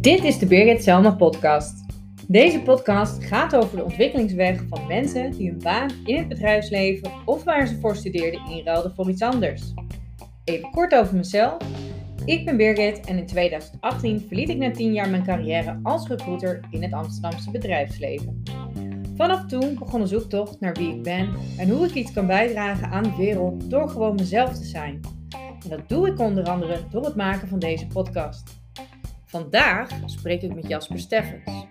Dit is de Birgit Selma podcast. Deze podcast gaat over de ontwikkelingsweg van mensen die hun baan in het bedrijfsleven of waar ze voor studeerden inruilden voor iets anders. Even kort over mezelf. Ik ben Birgit en in 2018 verliet ik na 10 jaar mijn carrière als recruiter in het Amsterdamse bedrijfsleven. Vanaf toen begon een zoektocht naar wie ik ben en hoe ik iets kan bijdragen aan de wereld door gewoon mezelf te zijn. En dat doe ik onder andere door het maken van deze podcast. Vandaag spreek ik met Jasper Steffens.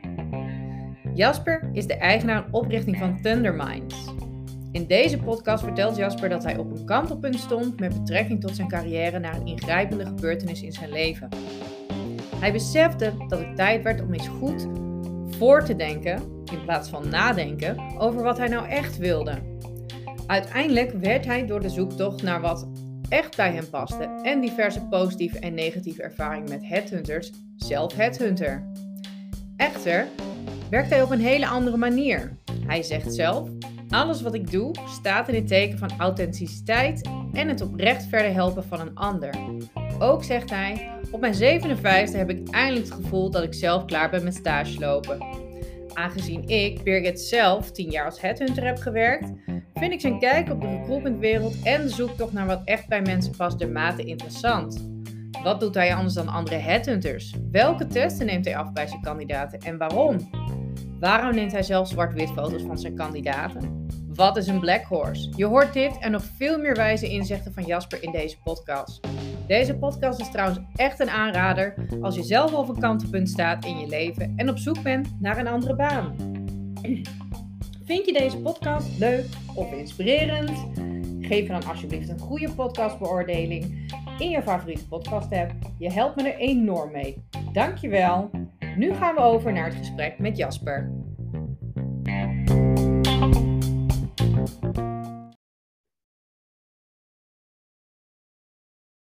Jasper is de eigenaar en oprichting van Thunderminds. In deze podcast vertelt Jasper dat hij op een kantelpunt stond met betrekking tot zijn carrière na een ingrijpende gebeurtenis in zijn leven. Hij besefte dat het tijd werd om eens goed voor te denken, in plaats van nadenken, over wat hij nou echt wilde. Uiteindelijk werd hij door de zoektocht naar wat echt bij hem paste en diverse positieve en negatieve ervaringen met headhunters zelf headhunter. Echter werkt hij op een hele andere manier. Hij zegt zelf: alles wat ik doe staat in het teken van authenticiteit en het oprecht verder helpen van een ander. Ook zegt hij: op mijn 57 heb ik eindelijk het gevoel dat ik zelf klaar ben met stage lopen. Aangezien ik, Birgit, zelf 10 jaar als headhunter heb gewerkt, vind ik zijn kijk op de recruitmentwereld en de zoektocht naar wat echt bij mensen past dermate interessant. Wat doet hij anders dan andere headhunters? Welke testen neemt hij af bij zijn kandidaten en waarom? Waarom neemt hij zelf zwart-wit foto's van zijn kandidaten? Wat is een black horse? Je hoort dit en nog veel meer wijze inzichten van Jasper in deze podcast. Deze podcast is trouwens echt een aanrader als je zelf op een kantelpunt staat in je leven en op zoek bent naar een andere baan. Vind je deze podcast leuk of inspirerend? Geef dan alsjeblieft een goede podcastbeoordeling in je favoriete podcast app. Je helpt me er enorm mee. Dankjewel. Nu gaan we over naar het gesprek met Jasper.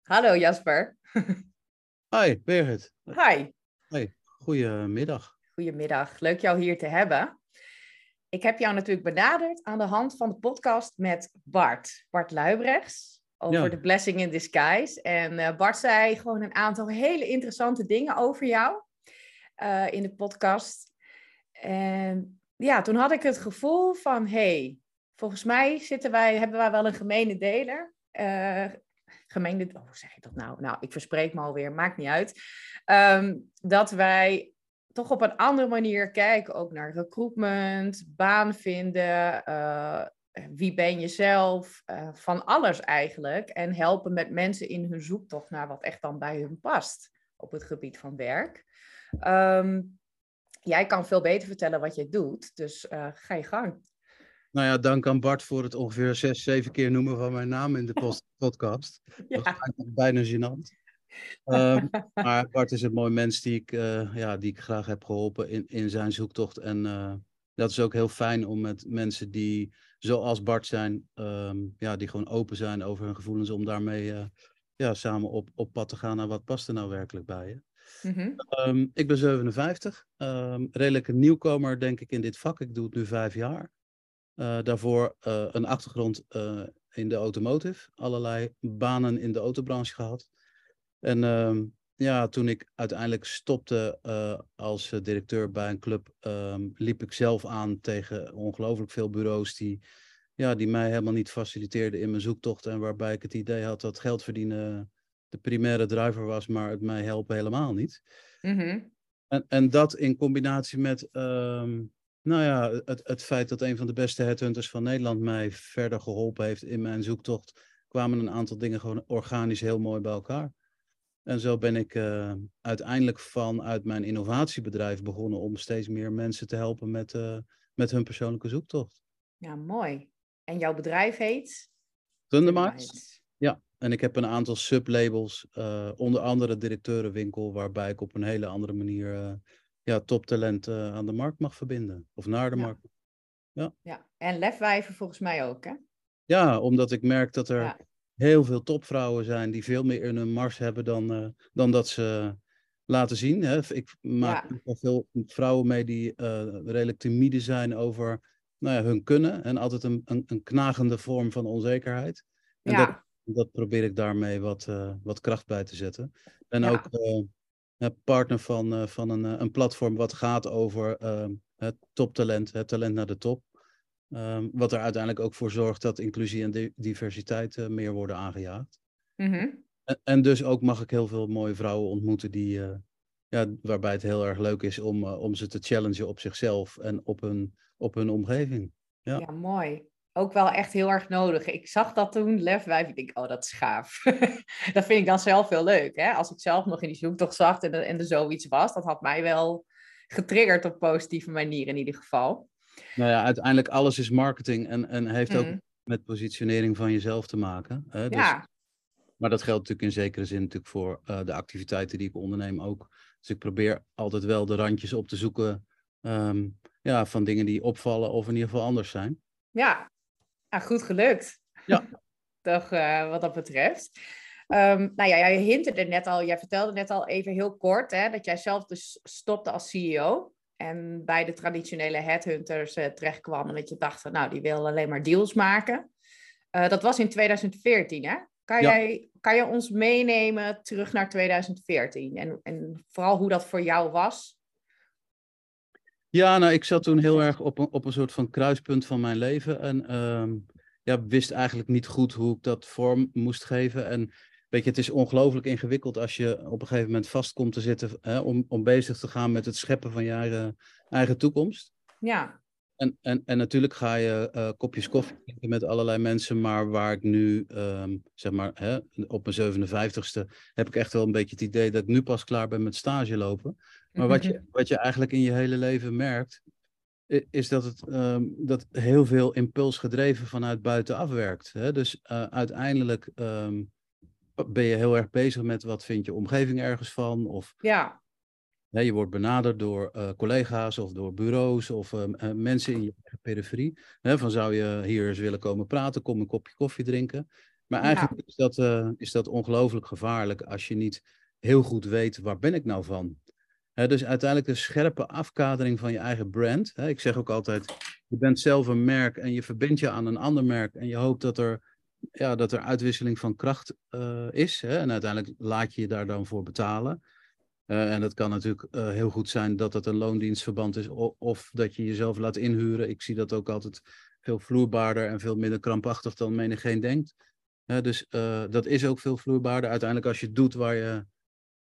Hallo Jasper. Hi, Birgit. Hi. Hi, goedemiddag. Goedemiddag, leuk jou hier te hebben. Ik heb jou natuurlijk benaderd aan de hand van de podcast met Bart, Bart Luibrechts, over de Blessing in Disguise. En uh, Bart zei gewoon een aantal hele interessante dingen over jou uh, in de podcast. En ja, toen had ik het gevoel van, hey, volgens mij zitten wij, hebben wij wel een gemene deler. Uh, gemene, oh, hoe zeg ik dat nou? Nou, ik verspreek me alweer, maakt niet uit. Um, dat wij toch op een andere manier kijken, ook naar recruitment, baan vinden, uh, wie ben je zelf, uh, van alles eigenlijk. En helpen met mensen in hun zoektocht naar wat echt dan bij hun past op het gebied van werk. Um, jij kan veel beter vertellen wat je doet, dus uh, ga je gang. Nou ja, dank aan Bart voor het ongeveer zes, zeven keer noemen van mijn naam in de podcast. ja. Dat is bijna gênant. Um, maar Bart is een mooi mens die ik, uh, ja, die ik graag heb geholpen in, in zijn zoektocht. En uh, dat is ook heel fijn om met mensen die zoals Bart zijn, um, ja, die gewoon open zijn over hun gevoelens, om daarmee uh, ja, samen op, op pad te gaan naar wat past er nou werkelijk bij je. Mm -hmm. um, ik ben 57, um, redelijk een nieuwkomer denk ik in dit vak. Ik doe het nu vijf jaar. Daarvoor een achtergrond in de automotive, allerlei banen in de autobranche gehad. En um, ja, toen ik uiteindelijk stopte uh, als directeur bij een club, um, liep ik zelf aan tegen ongelooflijk veel bureaus die, ja, die mij helemaal niet faciliteerden in mijn zoektocht. En waarbij ik het idee had dat geld verdienen de primaire driver was, maar het mij helpen helemaal niet. Mm -hmm. en, en dat in combinatie met um, nou ja, het, het feit dat een van de beste headhunters van Nederland mij verder geholpen heeft in mijn zoektocht, kwamen een aantal dingen gewoon organisch heel mooi bij elkaar. En zo ben ik uh, uiteindelijk vanuit mijn innovatiebedrijf begonnen om steeds meer mensen te helpen met, uh, met hun persoonlijke zoektocht. Ja, mooi. En jouw bedrijf heet? Thunderminds. Ja, en ik heb een aantal sublabels, uh, onder andere directeurenwinkel, waarbij ik op een hele andere manier ja, toptalent aan de markt mag verbinden. Of naar de ja. markt. Ja. ja, en lefwijven volgens mij ook, hè? Ja, omdat ik merk dat er... Ja heel veel topvrouwen zijn die veel meer in hun mars hebben dan, uh, dan dat ze laten zien. Hè. Ik maak ja. veel vrouwen mee die uh, redelijk timide zijn over nou ja, hun kunnen en altijd een, een, een knagende vorm van onzekerheid. En ja. dat Dat probeer ik daarmee wat, uh, wat kracht bij te zetten. En ja. ook uh, partner van, van een, een platform wat gaat over het toptalent, het talent naar de top. Um, wat er uiteindelijk ook voor zorgt dat inclusie en diversiteit meer worden aangejaagd. Mm -hmm. en, en, dus ook mag ik heel veel mooie vrouwen ontmoeten die, ja, waarbij het heel erg leuk is om, om ze te challengen op zichzelf en op hun, op hun omgeving. Ja. ja, mooi ook wel echt heel erg nodig. Ik zag dat toen, Lefwijf, ik denk, oh, dat is gaaf. dat vind ik dan zelf heel leuk. Hè? Als ik zelf nog in die zoektocht zag en, en er zoiets was, dat had mij wel getriggerd op positieve manier in ieder geval. Nou ja, uiteindelijk alles is marketing en, en heeft ook mm. met positionering van jezelf te maken. Hè? Dus, ja. Maar dat geldt natuurlijk in zekere zin natuurlijk voor uh, de activiteiten die ik onderneem ook. Dus ik probeer altijd wel de randjes op te zoeken um, ja, van dingen die opvallen of in ieder geval anders zijn. Ja, Ah, goed gelukt. Ja. Toch uh, wat dat betreft. Um, nou ja, jij hinterde net al, jij vertelde net al even heel kort hè, dat jij zelf dus stopte als CEO. En bij de traditionele headhunters uh, terechtkwam en dat je dacht, nou, die wil alleen maar deals maken. Uh, dat was in 2014, hè? Kan, ja. jij, kan je ons meenemen terug naar 2014 en, en vooral hoe dat voor jou was? Ja, nou, ik zat toen heel erg op een, op een soort van kruispunt van mijn leven. En uh, ja, wist eigenlijk niet goed hoe ik dat vorm moest geven. En weet je, het is ongelooflijk ingewikkeld als je op een gegeven moment vast komt te zitten hè, om, om bezig te gaan met het scheppen van je eigen, eigen toekomst. Ja. En, en, en natuurlijk ga je uh, kopjes koffie drinken met allerlei mensen, maar waar ik nu, um, zeg maar, hè, op mijn 57ste, heb ik echt wel een beetje het idee dat ik nu pas klaar ben met stage lopen. Maar wat je, wat je eigenlijk in je hele leven merkt, is dat het um, dat heel veel impuls gedreven vanuit buitenaf werkt. Hè? Dus uh, uiteindelijk um, ben je heel erg bezig met wat vindt je omgeving ergens van. Of ja. Ja, je wordt benaderd door uh, collega's of door bureaus of uh, mensen in je periferie. Hè, van zou je hier eens willen komen praten, kom een kopje koffie drinken. Maar eigenlijk ja. is dat, uh, is dat ongelooflijk gevaarlijk als je niet heel goed weet waar ben ik nou van. Hè, dus uiteindelijk de scherpe afkadering van je eigen brand. Hè, ik zeg ook altijd, je bent zelf een merk en je verbindt je aan een ander merk en je hoopt dat er, ja, dat er uitwisseling van kracht is. Hè, en uiteindelijk laat je je daar dan voor betalen. Uh, en dat kan natuurlijk uh, heel goed zijn dat het een loondienstverband is of, dat je jezelf laat inhuren. Ik zie dat ook altijd veel vloerbaarder en veel minder krampachtig dan menigeen denkt. Dus dat is ook veel vloerbaarder. Uiteindelijk als je doet waar je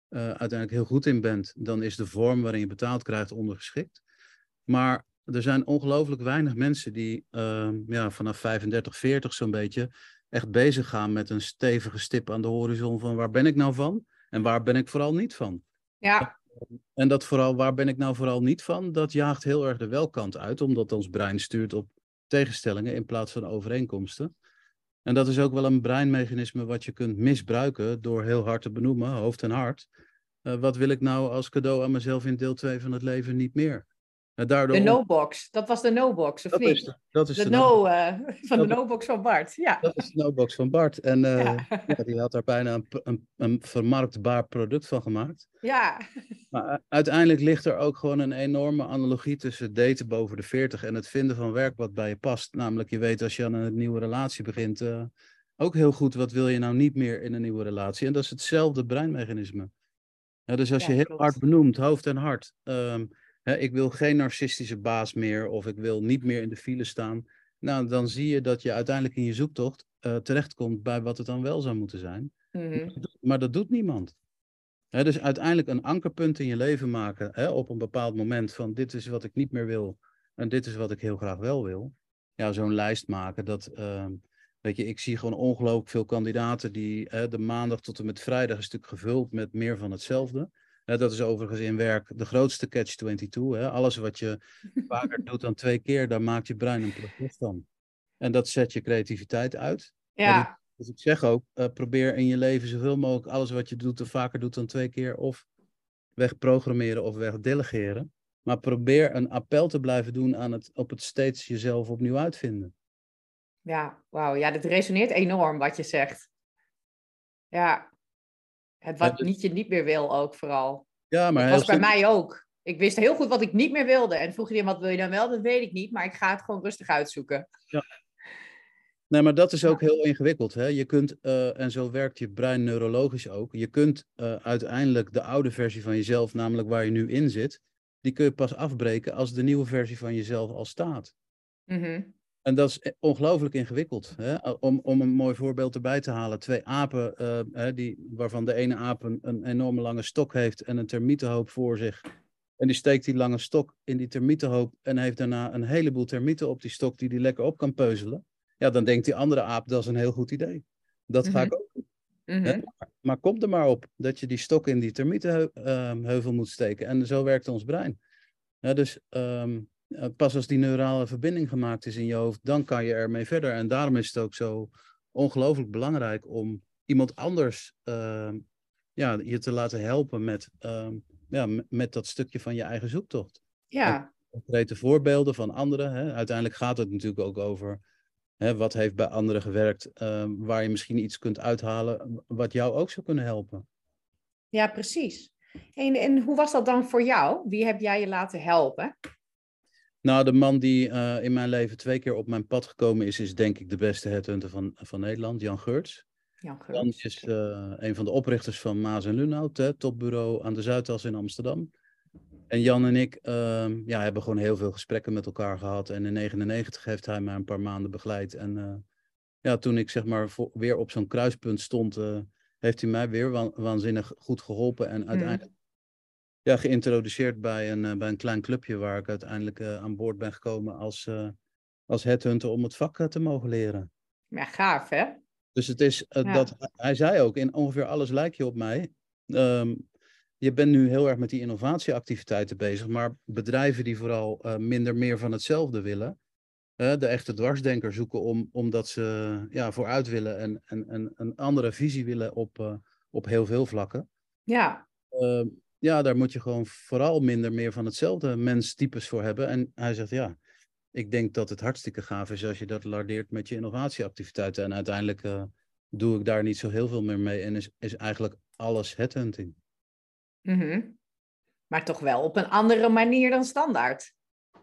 uiteindelijk heel goed in bent, dan is de vorm waarin je betaald krijgt ondergeschikt. Maar er zijn ongelooflijk weinig mensen die ehm, ja, vanaf 35, 40 zo'n beetje echt bezig gaan met een stevige stip aan de horizon van waar ben ik nou van en waar ben ik vooral niet van. Ja. En dat vooral, waar ben ik nou vooral niet van? Dat jaagt heel erg de welkant uit, omdat ons brein stuurt op tegenstellingen in plaats van overeenkomsten. En dat is ook wel een breinmechanisme wat je kunt misbruiken door heel hard te benoemen, hoofd en hart. Uh, wat wil ik nou als cadeau aan mezelf in deel 2 van het leven niet meer? Daardoor... De no-box, dat was de no-box, of dat niet? Is de, dat is de, de no, uh, van dat de no-box van Bart, ja. Dat is de no-box van Bart. En uh, ja. ja. die had daar bijna een, een, een, vermarktbaar product van gemaakt. Ja. Maar uiteindelijk ligt er ook gewoon een enorme analogie tussen daten boven de 40 en het vinden van werk wat bij je past. Namelijk, je weet als je aan een nieuwe relatie begint, uh, ook heel goed wat wil je nou niet meer in een nieuwe relatie. En dat is hetzelfde breinmechanisme. Ja, dus als je heel klopt. hard benoemt, hoofd en hart... Um, ik wil geen narcistische baas meer of ik wil niet meer in de file staan. Nou, dan zie je dat je uiteindelijk in je zoektocht uh, terechtkomt bij wat het dan wel zou moeten zijn. Mm-hmm. Maar dat doet niemand. He, dus uiteindelijk een ankerpunt in je leven maken he, op een bepaald moment van dit is wat ik niet meer wil en dit is wat ik heel graag wel wil. Ja, zo'n lijst maken, dat, uh, weet je, ik zie gewoon ongelooflijk veel kandidaten die de maandag tot en met vrijdag een stuk gevuld met meer van hetzelfde dat is overigens in werk de grootste catch-22. Alles wat je vaker doet dan twee keer, daar maakt je brein een proces van. En dat zet je creativiteit uit. Ja. Dus ik zeg ook, uh, probeer in je leven zoveel mogelijk alles wat je doet, of vaker doet dan twee keer, of wegprogrammeren of wegdelegeren. Maar probeer een appel te blijven doen aan het, op het steeds jezelf opnieuw uitvinden. Ja, wauw. Ja, dit resoneert enorm wat je zegt. Ja, het wat niet je niet meer wil ook vooral. Ja, maar dat was bij mij ook. Ik wist heel goed wat ik niet meer wilde. En vroeg je wat wil je dan wel? Dat weet ik niet. Maar ik ga het gewoon rustig uitzoeken. Ja. Nee, maar dat is ook heel ingewikkeld. Hè? Je kunt, eh, en zo werkt je brein neurologisch ook, je kunt uh, uiteindelijk de oude versie van jezelf, namelijk waar je nu in zit, die kun je pas afbreken als de nieuwe versie van jezelf al staat. Mm En dat is ongelooflijk ingewikkeld. Hè? Om, om een mooi voorbeeld erbij te halen. Twee apen, uh, die, waarvan de ene aap een, een, enorme lange stok heeft en een termietenhoop voor zich. En die steekt die lange stok in die termietenhoop en heeft daarna een heleboel termieten op die stok die die lekker op kan peuzelen. Ja, dan denkt die andere aap, dat is een heel goed idee. Dat ga ik ook doen. Mhm. Maar kom er maar op dat je die stok in die termietenheuvel moet steken. En zo werkt ons brein. dus um, pas als die neurale verbinding gemaakt is in je hoofd, dan kan je ermee verder. En daarom is het ook zo ongelooflijk belangrijk om iemand anders uh, ja, je te laten helpen met, uh, ja, met dat stukje van je eigen zoektocht. Ja. Concrete voorbeelden van anderen. Hè. Uiteindelijk gaat het natuurlijk ook over Hè, wat heeft bij anderen gewerkt, uh, waar je misschien iets kunt uithalen, wat jou ook zou kunnen helpen. Ja, precies. En, en hoe was dat dan voor jou? Wie heb jij je laten helpen? Nou, de man die uh, in mijn leven twee keer op mijn pad gekomen is, is denk ik de beste headhunter van, van Nederland, Jan Geurts. Jan Geurts. Jan is uh, een van de oprichters van Maas en Lunhout, topbureau aan de Zuidas in Amsterdam. En Jan en ik uh, ja, hebben gewoon heel veel gesprekken met elkaar gehad. En in 99 heeft hij mij een paar maanden begeleid. En uh, ja, toen ik zeg maar voor, weer op zo'n kruispunt stond, heeft hij mij weer wa waanzinnig goed geholpen. En uiteindelijk mm. Ja, geïntroduceerd bij een, uh, bij een klein clubje waar ik uiteindelijk aan boord ben gekomen als, als headhunter om het vak te mogen leren. Ja, gaaf hè? Dus het is ja. dat, hij zei ook, in ongeveer alles lijk je op mij. Um, je bent nu heel erg met die innovatieactiviteiten bezig, maar bedrijven die vooral uh, minder meer van hetzelfde willen, uh, de echte dwarsdenker zoeken om, omdat ze ja, vooruit willen en, en, en een andere visie willen op, uh, op heel veel vlakken. Ja. Ja, daar moet je gewoon vooral minder meer van hetzelfde menstypes voor hebben. En hij zegt ja, ik denk dat het hartstikke gaaf is als je dat lardeert met je innovatieactiviteiten. En uiteindelijk doe ik daar niet zo heel veel meer mee en is, is eigenlijk alles headhunting. Mm -hmm. Maar toch wel op een andere manier dan standaard.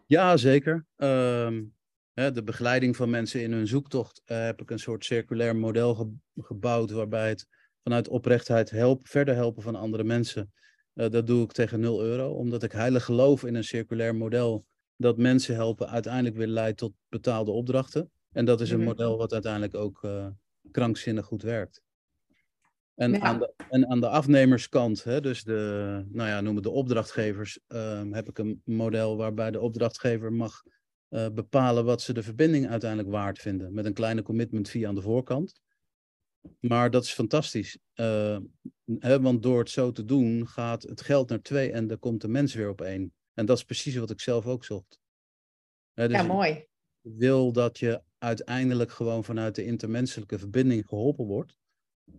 Ja, zeker. Um, hè, de begeleiding van mensen in hun zoektocht uh, heb ik een soort circulair model ge gebouwd waarbij het vanuit oprechtheid help, verder helpen van andere mensen. Uh, dat doe ik tegen 0 euro, omdat ik heilig geloof in een circulair model dat mensen helpen uiteindelijk weer leidt tot betaalde opdrachten. En dat is een mm -hmm. model wat uiteindelijk ook uh, krankzinnig goed werkt. En, ja. aan de, en aan de afnemerskant, hè, dus de, nou ja, noem het de opdrachtgevers, uh, heb ik een model waarbij de opdrachtgever mag uh, bepalen wat ze de verbinding uiteindelijk waard vinden. Met een kleine commitment fee aan de voorkant. Maar dat is fantastisch. Uh, hè, want door het zo te doen gaat het geld naar twee en dan komt de mens weer op één. En dat is precies wat ik zelf ook zocht. Hè, dus ja, mooi. Ik wil dat je uiteindelijk gewoon vanuit de intermenselijke verbinding geholpen wordt.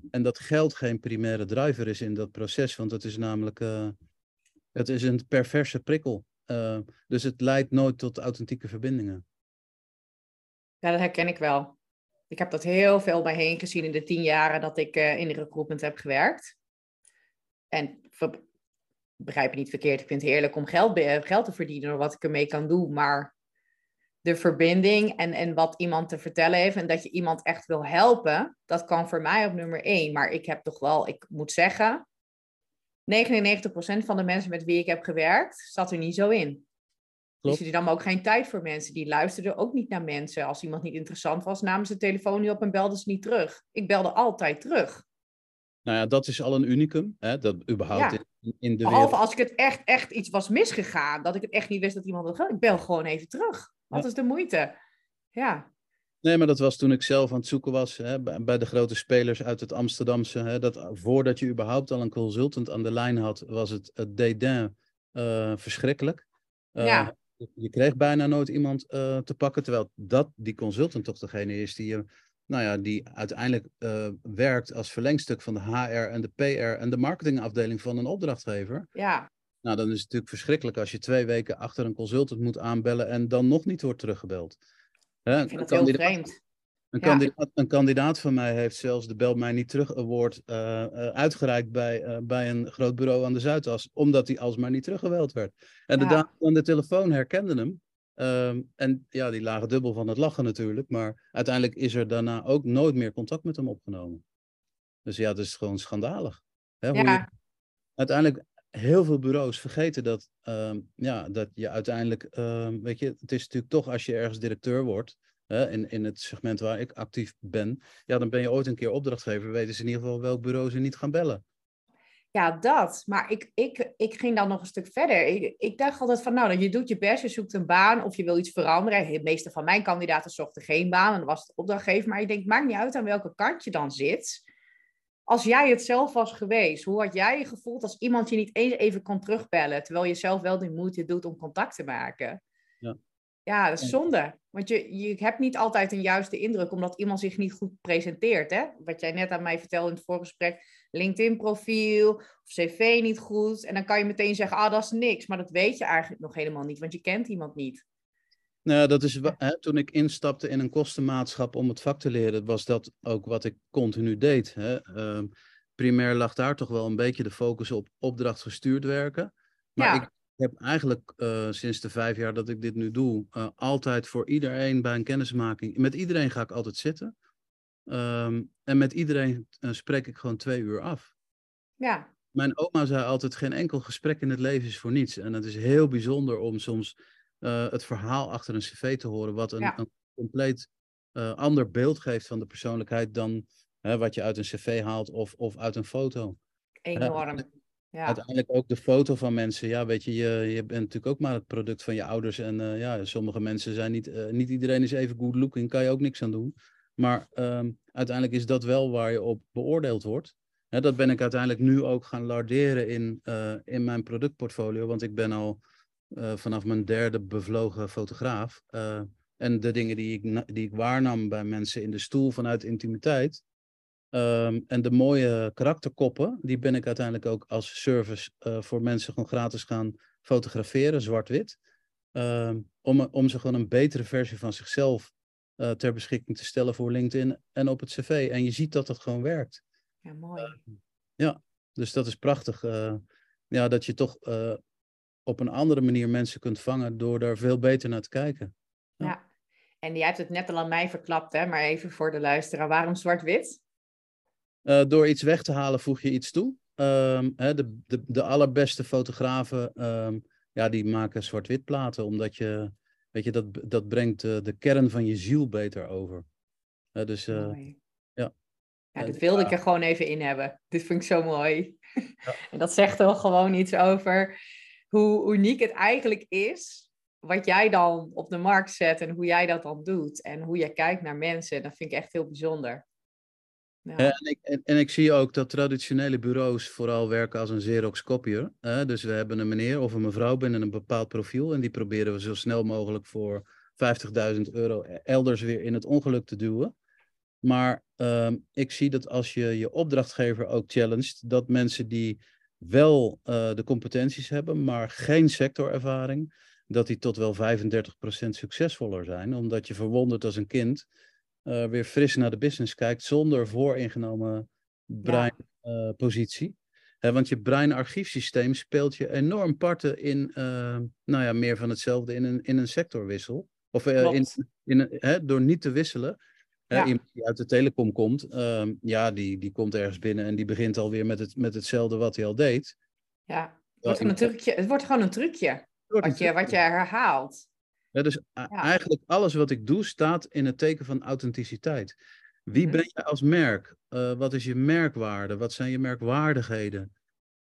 En dat geld geen primaire driver is in dat proces, want het is namelijk uh, het is een perverse prikkel. Uh, dus het leidt nooit tot authentieke verbindingen. Ja, dat herken ik wel. Ik heb dat heel veel bij heen gezien in de tien jaren dat ik uh, in de recruitment heb gewerkt. En begrijp je niet verkeerd, ik vind het heerlijk om geld, geld te verdienen door wat ik ermee kan doen. Maar de verbinding en, en wat iemand te vertellen heeft en dat je iemand echt wil helpen, dat kan voor mij op nummer één. Maar ik heb toch wel, ik moet zeggen, 99% van de mensen met wie ik heb gewerkt, zat er niet zo in. Dus die nam ook geen tijd voor mensen. Die luisterden ook niet naar mensen. Als iemand niet interessant was, namen ze de telefoon niet op en belden ze niet terug. Ik belde altijd terug. Nou ja, dat is al een unicum. Hè? Dat überhaupt ja. in, in, de Behalve wereld... als ik het echt, echt iets was misgegaan. Dat ik het echt niet wist dat iemand het Ik bel gewoon even terug. Wat ja. is de moeite? Ja. Nee, maar dat was toen ik zelf aan het zoeken was hè, bij de grote spelers uit het Amsterdamse. Hè, dat voordat je überhaupt al een consultant aan de lijn had, was het, het dédain uh, verschrikkelijk. Uh, ja. Je kreeg bijna nooit iemand uh, te pakken, terwijl dat die consultant toch degene is die je nou ja, die uiteindelijk uh, werkt als verlengstuk van de HR en de PR en de marketingafdeling van een opdrachtgever. Ja. Nou, dan is het natuurlijk verschrikkelijk als je twee weken achter een consultant moet aanbellen en dan nog niet wordt teruggebeld. Hè? Ik vind dat heel vreemd. Een, ja. kandidaat, een kandidaat van mij heeft zelfs de Bel mij niet terug award uh, uh, uitgereikt bij, uh, bij een groot bureau aan de Zuidas, omdat hij alsmaar niet teruggebeld werd. En ja. de dame aan de telefoon herkende hem Ehm, en ja, die lagen dubbel van het lachen natuurlijk. Maar uiteindelijk is er daarna ook nooit meer contact met hem opgenomen. Dus ja, dat is gewoon schandalig. Hè, hoe Ja. je, uiteindelijk, heel veel bureaus vergeten dat, ehm, ja, dat je uiteindelijk, ehm, weet je, het is natuurlijk toch als je ergens directeur wordt, in, in het segment waar ik actief ben, ja, dan ben je ooit een keer opdrachtgever, weten ze in ieder geval welk bureau ze niet gaan bellen. Ja, dat. Maar ik, ik, ik ging dan nog een stuk verder. Ik, ik dacht altijd van, nou, je doet je best, je zoekt een baan of je wil iets veranderen. De meeste van mijn kandidaten zochten geen baan en dan was het opdrachtgever. Maar ik denk, maakt niet uit aan welke kant je dan zit. Als jij het zelf was geweest, hoe had jij je gevoeld als iemand je niet eens even kon terugbellen, terwijl je zelf wel de moeite doet om contact te maken? Ja. Ja, dat is zonde. Want je, je hebt niet altijd een juiste indruk, omdat iemand zich niet goed presenteert. Hè? Wat jij net aan mij vertelde in het voorgesprek, LinkedIn-profiel of cv niet goed. En dan kan je meteen zeggen, ah, dat is niks. Maar dat weet je eigenlijk nog helemaal niet, want je kent iemand niet. Nou, dat is, hè, toen ik instapte in een kostenmaatschap om het vak te leren, was dat ook wat ik continu deed. Hè. Ehm, primair lag daar toch wel een beetje de focus op opdrachtgestuurd werken. Maar Ja. ik heb eigenlijk eh, sinds de vijf jaar dat ik dit nu doe, eh, altijd voor iedereen bij een kennismaking, met iedereen ga ik altijd zitten. Ehm, en met iedereen eh, spreek ik gewoon twee uur af. Ja, Mijn oma zei altijd: geen enkel gesprek in het leven is voor niets. En het is heel bijzonder om soms het verhaal achter een cv te horen, wat een, Ja. een compleet ander beeld geeft van de persoonlijkheid dan hè, wat je uit een cv haalt of, of uit een foto. enorm. Ja, Uiteindelijk ook de foto van mensen. Ja, weet je, je, je bent natuurlijk ook maar het product van je ouders. En eh, ja, sommige mensen zijn niet, eh, niet iedereen is even good looking, kan je ook niks aan doen. Maar ehm, uiteindelijk is dat wel waar je op beoordeeld wordt. Hè, dat ben ik uiteindelijk nu ook gaan larderen in, eh, in mijn productportfolio. Want ik ben al vanaf mijn derde bevlogen fotograaf. En de dingen die ik, die ik waarnam bij mensen in de stoel vanuit intimiteit. Ehm, en de mooie karakterkoppen, die ben ik uiteindelijk ook als service eh, voor mensen gewoon gratis gaan fotograferen, zwart-wit. Ehm, om, om ze gewoon een betere versie van zichzelf eh, ter beschikking te stellen voor LinkedIn en op het cv. En je ziet dat dat gewoon werkt. ja mooi. Dus dat is prachtig. eh, ja, dat je toch op een andere manier mensen kunt vangen door daar veel beter naar te kijken. ja. Ja. En jij hebt het net al aan mij verklapt, hè? maar even voor de luisteraar. Waarom zwart-wit? Eh, door iets weg te halen voeg je iets toe. Ehm, hè, de, de, de allerbeste fotografen, ehm, ja, die maken zwart-wit platen, omdat je, weet je, dat, dat brengt eh, de kern van je ziel beter over. Hè, dus Mooi. ja. Ja, dit wilde ja. ik er gewoon even in hebben. Dit vind ik zo mooi. Ja. en dat zegt wel gewoon iets over hoe uniek het eigenlijk is. Wat jij dan op de markt zet en hoe jij dat dan doet. En hoe jij kijkt naar mensen. Dat vind ik echt heel bijzonder. Eh, en, ik, en, en ik zie ook dat traditionele bureaus vooral werken als een Xerox copier. hè. dus we hebben een meneer of een mevrouw binnen een bepaald profiel en die proberen we zo snel mogelijk voor 50.000 euro elders weer in het ongeluk te duwen. Maar ehm, ik zie dat als je je opdrachtgever ook challenged, dat mensen die wel eh, de competenties hebben, maar geen sectorervaring, dat die tot wel 35% succesvoller zijn. Omdat je verwonderd als een kind eh, weer fris naar de business kijkt zonder vooringenomen breinpositie. want je breinarchiefsysteem speelt je enorm parten in, eh, nou ja, meer van hetzelfde in een, in een sectorwissel. Of in, in een, hè, door niet te wisselen. Ja. iemand die uit de telecom komt, ehm, ja, die, die komt ergens binnen en die begint alweer met, het, met hetzelfde wat hij al deed. Ja, het Ja, wordt, gewoon een iemand- trucje, het wordt gewoon een trucje. Wat je, wat je herhaalt. Ja, dus Ja. eigenlijk alles wat ik doe staat in het teken van authenticiteit. Wie Mhm. ben je als merk? Eh, wat is je merkwaarde? Wat zijn je merkwaardigheden?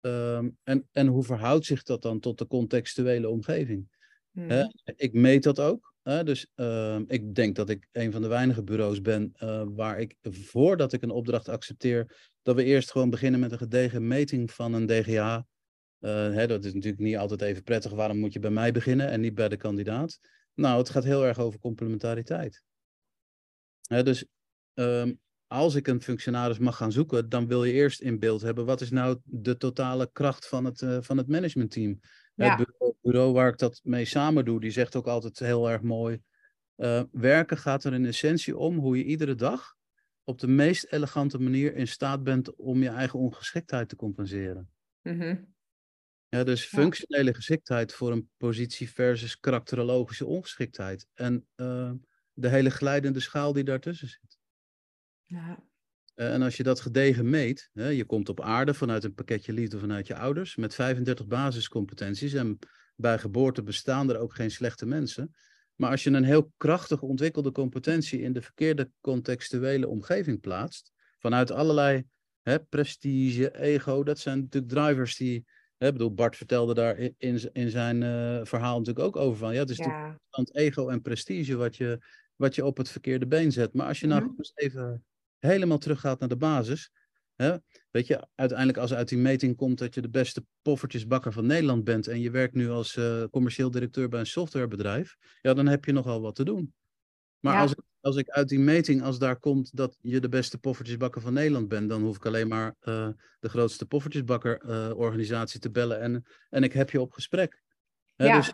Ehm, en, en hoe verhoudt zich dat dan tot de contextuele omgeving? Mhm. ik meet dat ook. Dus ehm, ik denk dat ik een van de weinige bureaus ben eh, waar ik, voordat ik een opdracht accepteer, dat we eerst gewoon beginnen met een gedegen meting van een DGA. Eh, hè, dat is natuurlijk niet altijd even prettig. Waarom moet je bij mij beginnen en niet bij de kandidaat? Nou, het gaat heel erg over complementariteit. Dus ehm, als ik een functionaris mag gaan zoeken, dan wil je eerst in beeld hebben wat is nou de totale kracht van het, eh, van het managementteam. Ja. Het bureau, bureau waar ik dat mee samen doe, die zegt ook altijd heel erg mooi. eh, werken gaat er in essentie om hoe je iedere dag op de meest elegante manier in staat bent om je eigen ongeschiktheid te compenseren. Mhm. Ja, dus functionele geschiktheid voor een positie versus karakterologische ongeschiktheid. En uh, de hele glijdende schaal die daartussen zit. Ja. Uh, en als je dat gedegen meet, hè, je komt op aarde vanuit een pakketje liefde vanuit je ouders, met 35 basiscompetenties. En bij geboorte bestaan er ook geen slechte mensen. Maar als je een heel krachtig ontwikkelde competentie in de verkeerde contextuele omgeving plaatst, vanuit allerlei hè, prestige, ego, dat zijn natuurlijk drivers die. Hè, bedoel, Bart vertelde daar in, in zijn uh, verhaal natuurlijk ook over van. Ja, het is ja. natuurlijk ego en prestige wat je, wat je op het verkeerde been zet. Maar als je nou mm eens even helemaal teruggaat naar de basis. Hè, weet je, uiteindelijk als uit die meting komt dat je de beste poffertjesbakker van Nederland bent en je werkt nu als uh, commercieel directeur bij een softwarebedrijf, ja, dan heb je nogal wat te doen. Maar als, ik, als ik uit die meting, als daar komt dat je de beste poffertjesbakker van Nederland bent, dan hoef ik alleen maar uh, de grootste poffertjesbakker-organisatie uh, te bellen en, en ik heb je op gesprek. Hè, ja. Dus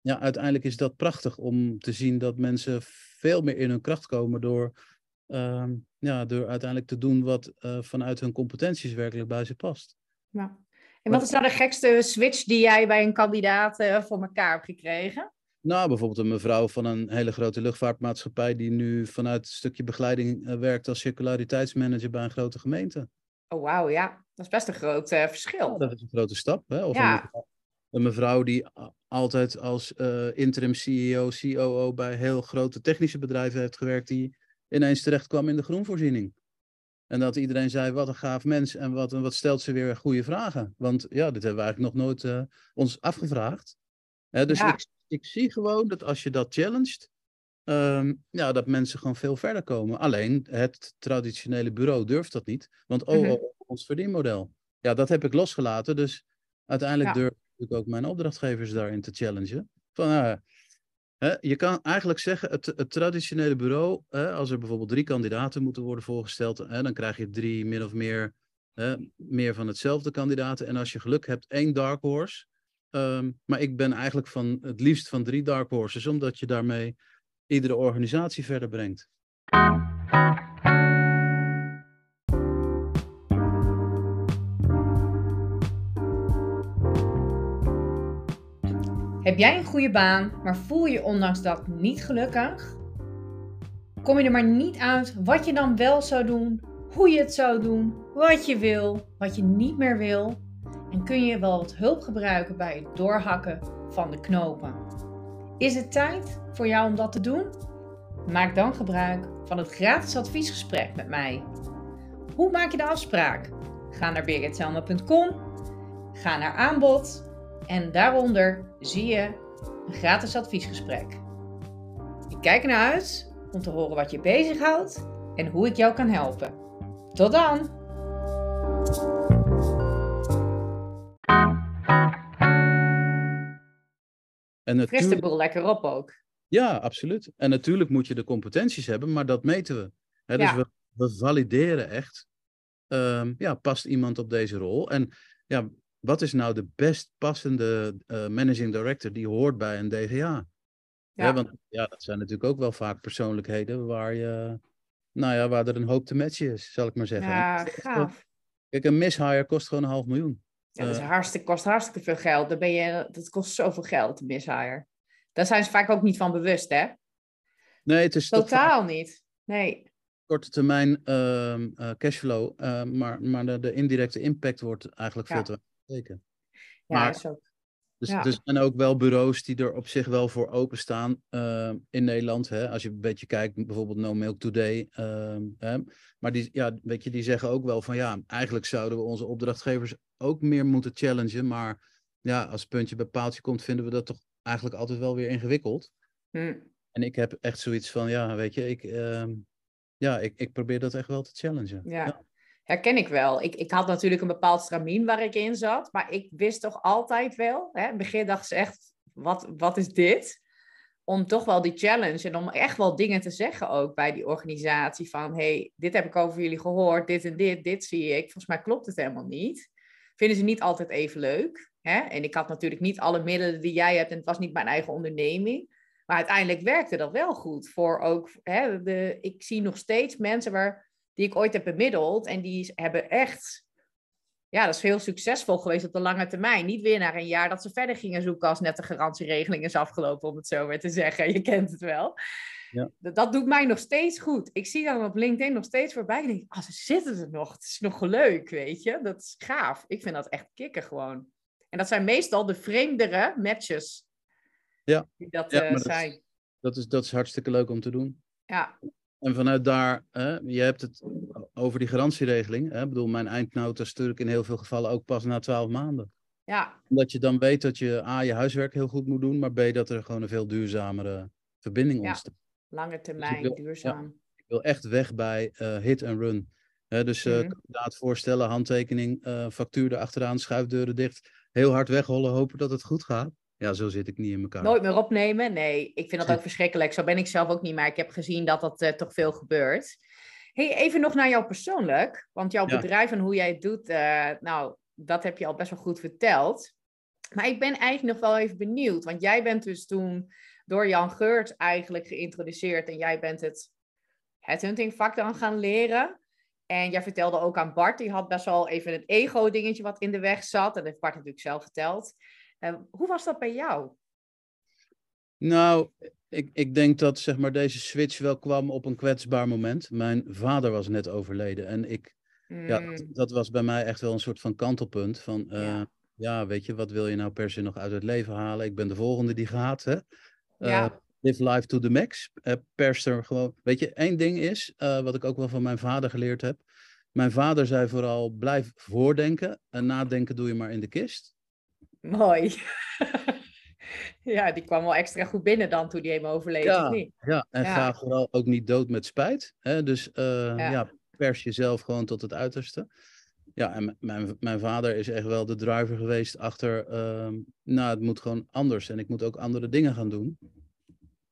ja, uiteindelijk is dat prachtig om te zien dat mensen veel meer in hun kracht komen door Ehm, ja, door uiteindelijk te doen wat vanuit hun competenties werkelijk bij ze past. Ja. En wat is nou de gekste switch die jij bij een kandidaat voor elkaar hebt gekregen? Nou, bijvoorbeeld een mevrouw van een hele grote luchtvaartmaatschappij die nu vanuit een stukje begeleiding uh, werkt als circulariteitsmanager bij een grote gemeente. Oh, wauw, ja. Dat is best een groot verschil. Ja, dat is een grote stap. Hè? Of ja. een, mevrouw, een, mevrouw, die altijd als interim CEO, COO bij heel grote technische bedrijven heeft gewerkt, die ineens terecht kwam in de groenvoorziening. En dat iedereen zei, wat een gaaf mens en wat, wat stelt ze weer goede vragen. Want ja, dit hebben we eigenlijk nog nooit uh, ons afgevraagd. dus ik, ik, zie gewoon dat als je dat challenged, um, ja, dat mensen gewoon veel verder komen. Alleen het traditionele bureau durft dat niet. Want oh, mhm. oh ons verdienmodel. Ja, dat heb ik losgelaten. Dus uiteindelijk ja. durf ik ook mijn opdrachtgevers daarin te challengen. Van, uh, je kan eigenlijk zeggen, het, het traditionele bureau, als er bijvoorbeeld drie kandidaten moeten worden voorgesteld, dan krijg je drie min of meer, meer van hetzelfde kandidaten. En als je geluk hebt, één dark horse. Ehm, maar ik ben eigenlijk van het liefst van drie dark horses, omdat je daarmee iedere organisatie verder brengt. Heb jij een goede baan, maar voel je ondanks dat niet gelukkig? Kom je er maar niet uit wat je dan wel zou doen, hoe je het zou doen, wat je wil, wat je niet meer wil? En kun je wel wat hulp gebruiken bij het doorhakken van de knopen? Is het tijd voor jou om dat te doen? Maak dan gebruik van het gratis adviesgesprek met mij. Hoe maak je de afspraak? Ga naar birgitselma.com, ga naar aanbod en daaronder zie je een gratis adviesgesprek. Ik kijk ernaar uit om te horen wat je bezighoudt en hoe ik jou kan helpen. Tot dan! En natuurlijk... de boel lekker op ook. Ja, absoluut. En natuurlijk moet je de competenties hebben, maar dat meten we. dus we, we, valideren echt. Um, ja, past iemand op deze rol? En ja, wat is nou de best passende uh, managing director die hoort bij een DGA? Ja. want ja, dat zijn natuurlijk ook wel vaak persoonlijkheden waar je, nou ja, waar er een hoop te matchen is, zal ik maar zeggen. Ja, gaaf. Kijk, een mishire kost gewoon een half miljoen. Ja, dat is eh, hartstikke, kost hartstikke veel geld. Dan ben je, dat kost zoveel geld, een mishire. Daar zijn ze vaak ook niet van bewust, hè? Nee, het is totaal niet. Nee. Korte termijn uh, cashflow, maar, maar de, de, indirecte impact wordt eigenlijk veel te Zeker. Ja, maar, is ook. Dus, ja. dus zijn ook wel bureaus die er op zich wel voor openstaan uh, in Nederland. Hè? Als je een beetje kijkt, bijvoorbeeld No Milk Today. Uh, hè? Maar die, ja, weet je, die zeggen ook wel van ja, eigenlijk zouden we onze opdrachtgevers ook meer moeten challengen. Maar ja, als puntje bij paaltje komt, vinden we dat toch eigenlijk altijd wel weer ingewikkeld. Hm. En ik heb echt zoiets van, ja, weet je, ik, ehm, ja, ik, ik probeer dat echt wel te challengen. ja herken ik wel. Ik, ik had natuurlijk een bepaald stramien waar ik in zat, maar ik wist toch altijd wel. Hè, in het begin dacht ze echt, wat, wat is dit? Om toch wel die challenge en om echt wel dingen te zeggen ook bij die organisatie van, hey, dit heb ik over jullie gehoord, dit en dit, dit zie ik. Volgens mij klopt het helemaal niet. Vinden ze niet altijd even leuk. Hè? En ik had natuurlijk niet alle middelen die jij hebt en het was niet mijn eigen onderneming. Maar uiteindelijk werkte dat wel goed voor ook, hè, de, ik zie nog steeds mensen waar die ik ooit heb bemiddeld. En die hebben echt ja, dat is heel succesvol geweest op de lange termijn. Niet weer naar een jaar dat ze verder gingen zoeken als net de garantieregeling is afgelopen, om het zo maar te zeggen. Je kent het wel. Ja. Dat, dat, doet mij nog steeds goed. Ik zie dan op LinkedIn nog steeds voorbij. Ik denk, oh, ze zitten er nog. Het is nog leuk, weet je. Dat is gaaf. Ik vind dat echt kicken gewoon. En dat zijn meestal de vreemdere matches. Ja, die dat ja, uh, zijn. Dat is, dat is hartstikke leuk om te doen. Ja. En vanuit daar, hè, je hebt het over die garantieregeling. Hè? Ik bedoel, mijn eindnota stuur ik in heel veel gevallen ook pas na twaalf maanden. Ja. Omdat je dan weet dat je A, je huiswerk heel goed moet doen, maar B, dat er gewoon een veel duurzamere verbinding ontstaat. Lange dus termijn, wil, duurzaam. ik wil echt weg bij uh, hit en run. Dus uh, mm voorstellen, handtekening, uh, factuur erachteraan, schuifdeuren dicht. Heel hard weghollen, hopen dat het goed gaat. Ja, zo zit ik niet in elkaar. Nooit meer opnemen? Nee, ik vind dat ook verschrikkelijk. Zo ben ik zelf ook niet, maar ik heb gezien dat dat uh, toch veel gebeurt. Hey, even nog naar jou persoonlijk, want jouw bedrijf en hoe jij het doet, nou, dat heb je al best wel goed verteld. Maar ik ben eigenlijk nog wel even benieuwd, want jij bent dus toen door Jan Geurt eigenlijk geïntroduceerd en jij bent het hunting vak dan gaan leren. En jij vertelde ook aan Bart, die had best wel even een ego-dingetje wat in de weg zat. En dat heeft Bart natuurlijk zelf verteld. Uh, hoe was dat bij jou? Nou, ik, ik denk dat zeg maar, deze switch wel kwam op een kwetsbaar moment. Mijn vader was net overleden en ik, ja, mm. dat, was bij mij echt wel een soort van kantelpunt. Van, uh, ja. ja. weet je, wat wil je nou per se nog uit het leven halen? Ik ben de volgende die gaat, hè? Uh, live life to the max. Uh, pers er gewoon. Weet je, één ding is, wat ik ook wel van mijn vader geleerd heb. Mijn vader zei vooral, blijf voordenken en nadenken doe je maar in de kist. Mooi. ja, die kwam wel extra goed binnen dan toen die helemaal overleed, ja, of niet? Ja, en ga vooral ook niet dood met spijt. Hè? Dus uh, ja. pers jezelf gewoon tot het uiterste. Ja, en mijn, mijn vader is echt wel de driver geweest achter, uh, nou, het moet gewoon anders en ik moet ook andere dingen gaan doen.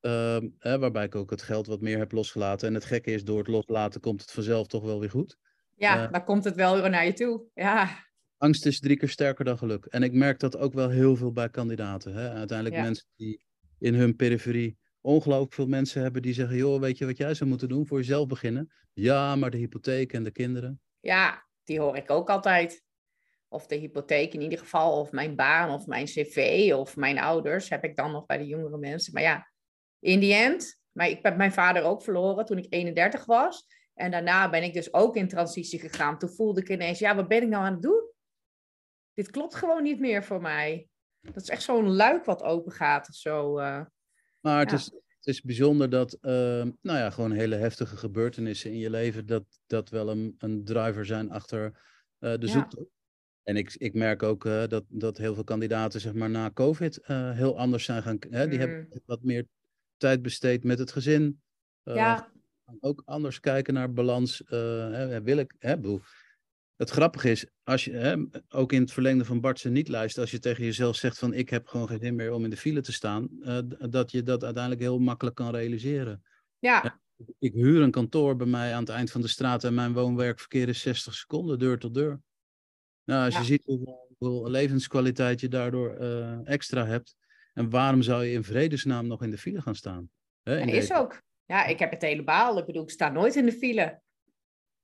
Uh, hè, waarbij ik ook het geld wat meer heb losgelaten. En het gekke is, door het loslaten komt het vanzelf toch wel weer goed. Ja, uh, dan komt het wel weer naar je toe. Ja angst is drie keer sterker dan geluk. En ik merk dat ook wel heel veel bij kandidaten. Hè? Uiteindelijk mensen die in hun periferie ongelooflijk veel mensen hebben die zeggen: joh, weet je wat jij zou moeten doen? Voor jezelf beginnen. Ja, maar de hypotheek en de kinderen. Ja, die hoor ik ook altijd. Of de hypotheek in ieder geval, of mijn baan, of mijn cv, of mijn ouders heb ik dan nog bij de jongere mensen. Maar ja, in die end, maar ik heb mijn vader ook verloren toen ik 31 was. En daarna ben ik dus ook in transitie gegaan. Toen voelde ik ineens, ja, wat ben ik nou aan het doen? dit klopt gewoon niet meer voor mij. Dat is echt zo'n luik wat open gaat of zo. Uh, maar het, is, is bijzonder dat, uh, nou ja, gewoon hele heftige gebeurtenissen in je leven, dat, dat wel een, een driver zijn achter uh, de zoektocht. En ik, ik merk ook dat, dat heel veel kandidaten, zeg maar, na COVID heel anders zijn gaan. Hè, die hebben mm. wat meer tijd besteed met het gezin. ja. Ook anders kijken naar balans. Hè, wil ik, hè, bedoel, het grappige is, als je, hè, ook in het verlengde van Bartse niet luistert, als je tegen jezelf zegt van ik heb gewoon geen zin meer om in de file te staan, uh, dat je dat uiteindelijk heel makkelijk kan realiseren. Ja. Ik huur een kantoor bij mij aan het eind van de straat en mijn woonwerkverkeer is 60 seconden, deur tot deur. Nou, als je ziet hoeveel, levenskwaliteit je daardoor uh, extra hebt, en waarom zou je in vredesnaam nog in de file gaan staan? Hè, is ook. Ja, ik heb het helemaal. Ik bedoel, ik sta nooit in de file.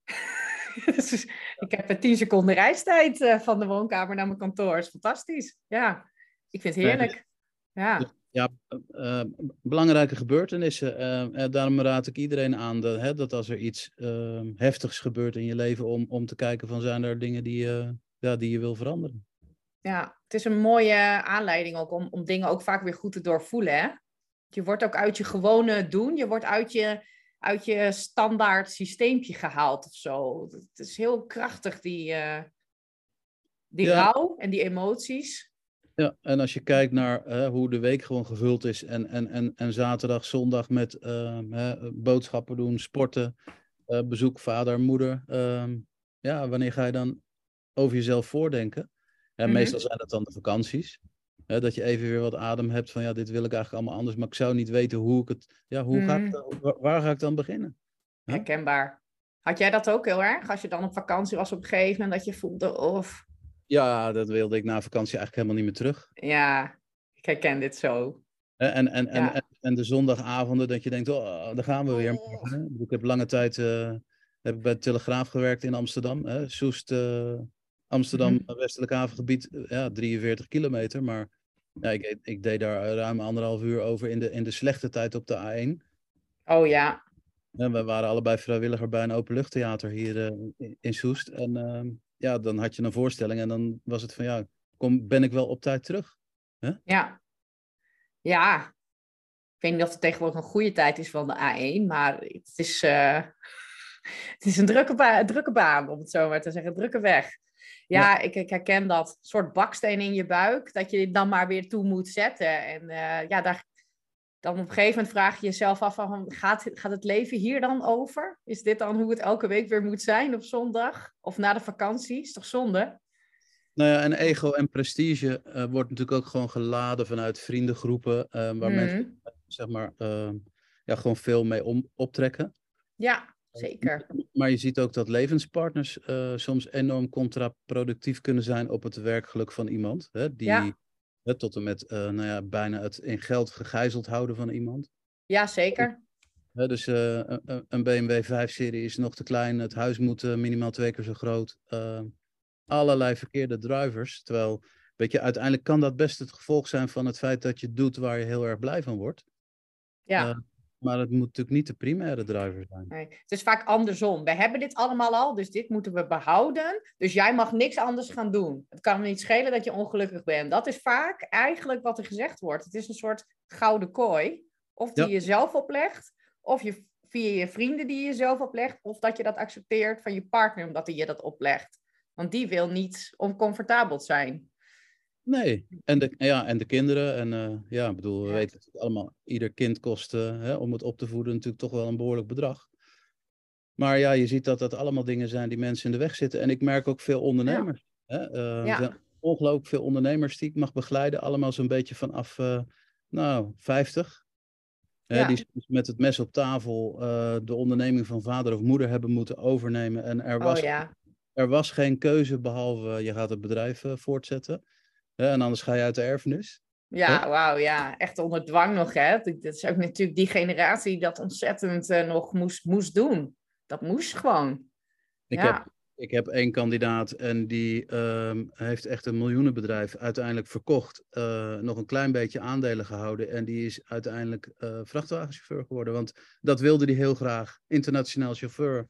ik heb tien seconden reistijd uh, van de woonkamer naar mijn kantoor. Dat is fantastisch. Ja, ik vind het heerlijk. Ja, ja uh, belangrijke gebeurtenissen. Uh, daarom raad ik iedereen aan de, hè, dat als er iets ehm, heftigs gebeurt in je leven, om, om te kijken van zijn er dingen die, ja, die je wil veranderen. Ja, het is een mooie aanleiding ook om, om dingen ook vaak weer goed te doorvoelen. Hè? Je wordt ook uit je gewone doen, je wordt uit je uit je standaard systeempje gehaald of zo. Het is heel krachtig, die, uh, die rouw en die emoties. Ja, en als je kijkt naar uh, hoe de week gewoon gevuld is en, en, en, en zaterdag, zondag met uh, boodschappen doen, sporten, bezoek vader, moeder. Ehm, ja, wanneer ga je dan over jezelf voordenken? En mhm. meestal zijn dat dan de vakanties dat je even weer wat adem hebt van ja, dit wil ik eigenlijk allemaal anders, maar ik zou niet weten hoe ik het, ja, hoe ga ik, mm. waar, ga ik dan beginnen? Herkenbaar. Had jij dat ook heel erg? Als je dan op vakantie was op een gegeven moment dat je voelde of... Ja, dat wilde ik na vakantie eigenlijk helemaal niet meer terug. Ja, ik herken dit zo. En, en, en, en, en, de zondagavonden dat je denkt, oh, daar gaan we weer. Ik heb lange tijd uh, heb ik bij de Telegraaf gewerkt in Amsterdam. Hè? Soest, uh, Amsterdam, mhm. westelijk havengebied, ja, 43 kilometer. Maar ja, ik, ik deed daar ruim anderhalf uur over in de, in de slechte tijd op de A1. Oh ja. En we waren allebei vrijwilliger bij een openluchttheater hier uh, in Soest. En uh, ja, dan had je een voorstelling en dan was het van ja, kom, ben ik wel op tijd terug? Huh? Ja. Ja. Ik weet niet of het tegenwoordig een goede tijd is van de A1, maar het is, uh, het is een drukke, ba drukke baan, om het zo maar te zeggen, drukke weg. Ja, Ik, ik, herken dat soort baksteen in je buik, dat je dan maar weer toe moet zetten. En uh, ja, daar, dan op een gegeven moment vraag je jezelf af van, gaat, gaat het leven hier dan over? Is dit dan hoe het elke week weer moet zijn op zondag? Of na de vakantie? Is toch zonde? Nou ja, en ego en prestige uh, wordt natuurlijk ook gewoon geladen vanuit vriendengroepen, uh, waar mm. mensen zeg maar, uh, ja, gewoon veel mee om, optrekken. Ja, zeker. Maar je ziet ook dat levenspartners soms enorm contraproductief kunnen zijn op het werkgeluk van iemand. Hè, die, ja tot en met uh, nou ja, bijna het in geld gegijzeld houden van iemand. Ja, zeker. dus uh, een BMW 5-serie is nog te klein. Het huis moet minimaal twee keer zo groot. allerlei verkeerde drivers. Terwijl, weet je, uiteindelijk kan dat best het gevolg zijn van het feit dat je doet waar je heel erg blij van wordt. Ja. Maar het moet natuurlijk niet de primaire driver zijn. Nee, het is vaak andersom. We hebben dit allemaal al, dus dit moeten we behouden. Dus jij mag niks anders gaan doen. Het kan me niet schelen dat je ongelukkig bent. Dat is vaak eigenlijk wat er gezegd wordt. Het is een soort gouden kooi. Of die je zelf oplegt, of je, via je vrienden die je zelf oplegt, of dat je dat accepteert van je partner omdat hij je dat oplegt. Want die wil niet oncomfortabel zijn. Nee, en de, ja, en de kinderen. En uh, ja, bedoel, we weten het allemaal, ieder kind kost hè, om het op te voeden natuurlijk toch wel een behoorlijk bedrag. Maar ja, je ziet dat dat allemaal dingen zijn die mensen in de weg zitten. En ik merk ook veel ondernemers. Ja. Hè? Ja. Er zijn ongelooflijk veel ondernemers die ik mag begeleiden. Allemaal zo'n beetje vanaf, nou, 50. Ja. die met het mes op tafel de onderneming van vader of moeder hebben moeten overnemen. En er oh was, oh, ja. er was geen keuze behalve je gaat het bedrijf voortzetten en anders ga je uit de erfenis. Ja, wauw, ja. Echt onder dwang nog, hè. Dat is ook natuurlijk die generatie die dat ontzettend uh, nog moest, moest doen. Dat moest gewoon. Ik, ja. heb, ik heb één kandidaat en die um, heeft echt een miljoenenbedrijf uiteindelijk verkocht. Uh, nog een klein beetje aandelen gehouden. En die is uiteindelijk uh, vrachtwagenchauffeur geworden. Want dat wilde hij heel graag. Internationaal chauffeur.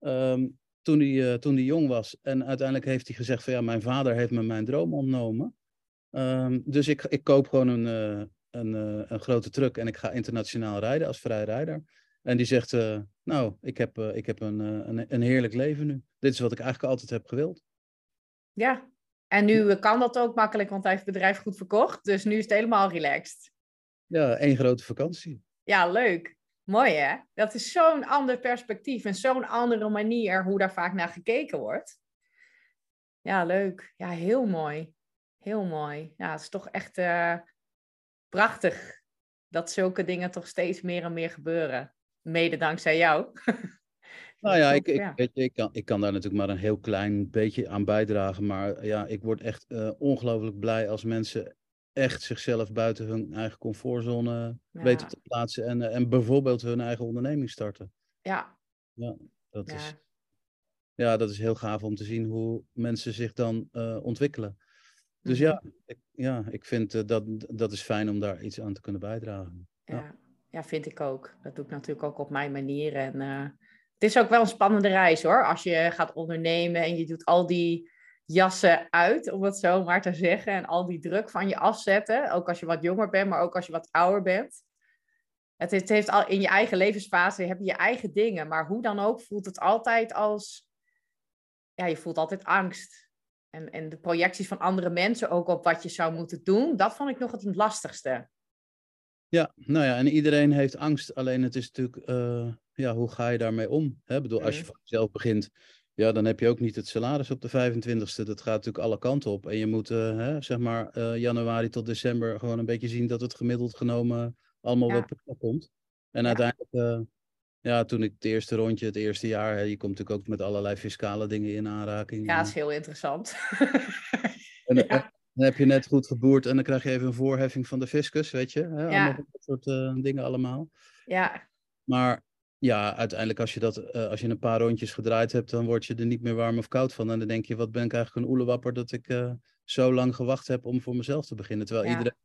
Um, toen hij, toen hij jong was. En uiteindelijk heeft hij gezegd van ja, mijn vader heeft me mijn droom ontnomen. Um, dus ik, ik koop gewoon een, uh, een, uh, een grote truck en ik ga internationaal rijden als vrijrijder. En die zegt, uh, nou, ik heb, ik heb een, een, een heerlijk leven nu. Dit is wat ik eigenlijk altijd heb gewild. Ja, en nu kan dat ook makkelijk, want hij heeft het bedrijf goed verkocht. Dus nu is het helemaal relaxed. Ja, één grote vakantie. Ja, leuk. Mooi hè? Dat is zo'n ander perspectief en zo'n andere manier hoe daar vaak naar gekeken wordt. Ja, leuk. Ja, heel mooi. Heel mooi. Ja, het is toch echt uh, prachtig dat zulke dingen toch steeds meer en meer gebeuren. Mede dankzij jou. Nou ja, ik, ik, Weet je, ik, kan, ik kan daar natuurlijk maar een heel klein beetje aan bijdragen. Maar ja, ik word echt uh, ongelooflijk blij als mensen echt zichzelf buiten hun eigen comfortzone weten te plaatsen. En, uh, en bijvoorbeeld hun eigen onderneming starten. Ja. Ja, dat, Is, ja, dat is heel gaaf om te zien hoe mensen zich dan uh, ontwikkelen. Dus ja, mhm. ik, ja, ik vind uh, dat, dat is fijn om daar iets aan te kunnen bijdragen. Ja. ja, vind ik ook. Dat doe ik natuurlijk ook op mijn manier. En uh, het is ook wel een spannende reis hoor. Als je gaat ondernemen en je doet al die jassen uit, om het zo maar te zeggen. En al die druk van je afzetten. Ook als je wat jonger bent, maar ook als je wat ouder bent. Het, het heeft al in je eigen levensfase heb je je eigen dingen. Maar hoe dan ook voelt het altijd als. Ja, je voelt altijd angst en, en de projecties van andere mensen ook op wat je zou moeten doen, dat vond ik nog het lastigste. Ja, nou ja, en iedereen heeft angst. Alleen het is natuurlijk, uh, ja, hoe ga je daarmee om? Hè? Ik bedoel, als je mhm. van jezelf begint, ja, dan heb je ook niet het salaris op de 25ste. Dat gaat natuurlijk alle kanten op. En je moet, uh, hè, zeg maar, uh, januari tot december gewoon een beetje zien dat het gemiddeld genomen allemaal ja. weer komt. En ja. uiteindelijk ja, toen ik het eerste rondje, het eerste jaar, hè, je komt natuurlijk ook met allerlei fiscale dingen in aanraking. Ja, dat is heel interessant. en, dan heb je net goed geboerd en dan krijg je even een voorheffing van de fiscus, weet je. Hè? Ja. dat soort uh, dingen allemaal. Ja. Maar ja, uiteindelijk als je, dat, eh, als je een paar rondjes gedraaid hebt, dan word je er niet meer warm of koud van. En dan denk je, wat ben ik eigenlijk een oelewapper dat ik uh, zo lang gewacht heb om voor mezelf te beginnen. Terwijl iedereen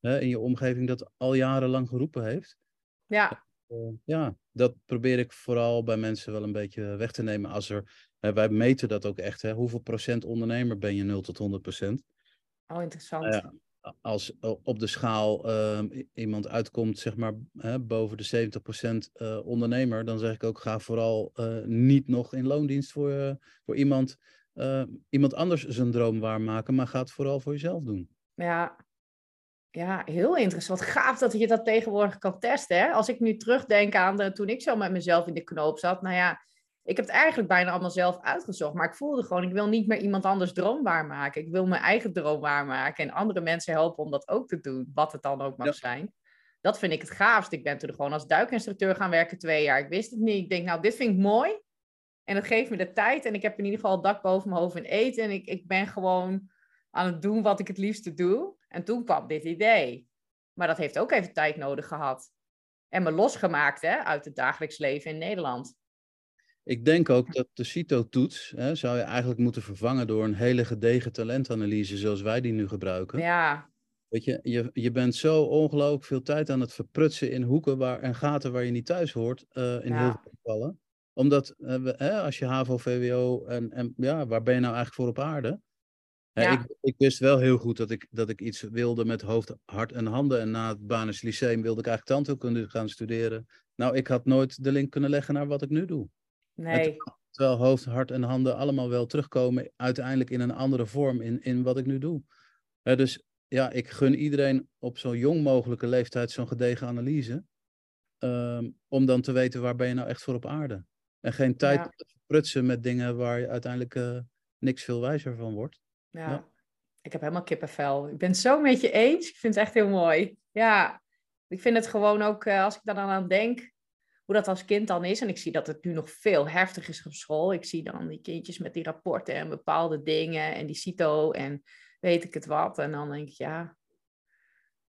hè, in je omgeving dat al jarenlang geroepen heeft. Ja. Uh, ja, dat probeer ik vooral bij mensen wel een beetje weg te nemen. Als er, wij meten dat ook echt. Hè, hoeveel procent ondernemer ben je 0 tot 100 procent? Oh, interessant. Ja, als op de schaal uh, iemand uitkomt, zeg maar, hè, boven de 70% uh, eh, ondernemer, dan zeg ik ook, ga vooral uh, niet nog in loondienst voor, voor iemand, iemand anders zijn droom waarmaken, maar ga het vooral voor jezelf doen. Ja, ja heel interessant. Wat gaaf dat je dat tegenwoordig kan testen. Hè? Als ik nu terugdenk aan de, toen ik zo met mezelf in de knoop zat, nou ja, ik heb het eigenlijk bijna allemaal zelf uitgezocht. Maar ik voelde gewoon, ik wil niet meer iemand anders droom waarmaken. Ik wil mijn eigen droom waarmaken. En andere mensen helpen om dat ook te doen. Wat het dan ook mag zijn. Dat vind ik het gaafst. Ik ben toen gewoon als duikinstructeur gaan werken twee jaar. Ik wist het niet. Ik denk, nou, dit vind ik mooi. En dat geeft me de tijd. En ik heb in ieder geval het dak boven mijn hoofd en eten. En ik, ik ben gewoon aan het doen wat ik het liefste doe. En toen kwam dit idee. Maar dat heeft ook even tijd nodig gehad. En me losgemaakt hè, uit het dagelijks leven in Nederland. Ik denk ook dat de CITO-toets zou je eigenlijk moeten vervangen door een hele gedegen talentanalyse zoals wij die nu gebruiken. Ja. Weet je, je, je bent zo ongelooflijk veel tijd aan het verprutsen in hoeken waar, en gaten waar je niet thuis hoort, uh, in heel veel gevallen. Omdat uh, als je HAVO, VWO en, en ja, waar ben je nou eigenlijk voor op aarde? Ja. Ik, ik, wist wel heel goed dat ik, dat ik iets wilde met hoofd, hart en handen. En na het Banis Lyceum wilde ik eigenlijk tandheelkunde gaan studeren. Nou, ik had nooit de link kunnen leggen naar wat ik nu doe. Nee. Terwijl hoofd, hart en handen allemaal wel terugkomen, uiteindelijk in een andere vorm in, in wat ik nu doe. dus ja, ik gun iedereen op zo'n jong mogelijke leeftijd zo'n gedegen analyse. Um, om dan te weten waar ben je nou echt voor op aarde. En geen tijd ja. te prutsen met dingen waar je uiteindelijk uh, niks veel wijzer van wordt. Ja. ja. ik heb helemaal kippenvel. Ik ben het zo met je eens. Ik vind het echt heel mooi. Ja, ik vind het gewoon ook, uh, als ik daar dan aan denk, hoe dat als kind dan is. En ik zie dat het nu nog veel heftiger is op school. Ik zie dan die kindjes met die rapporten en bepaalde dingen en die CITO en weet ik het wat. En dan denk ik, ja,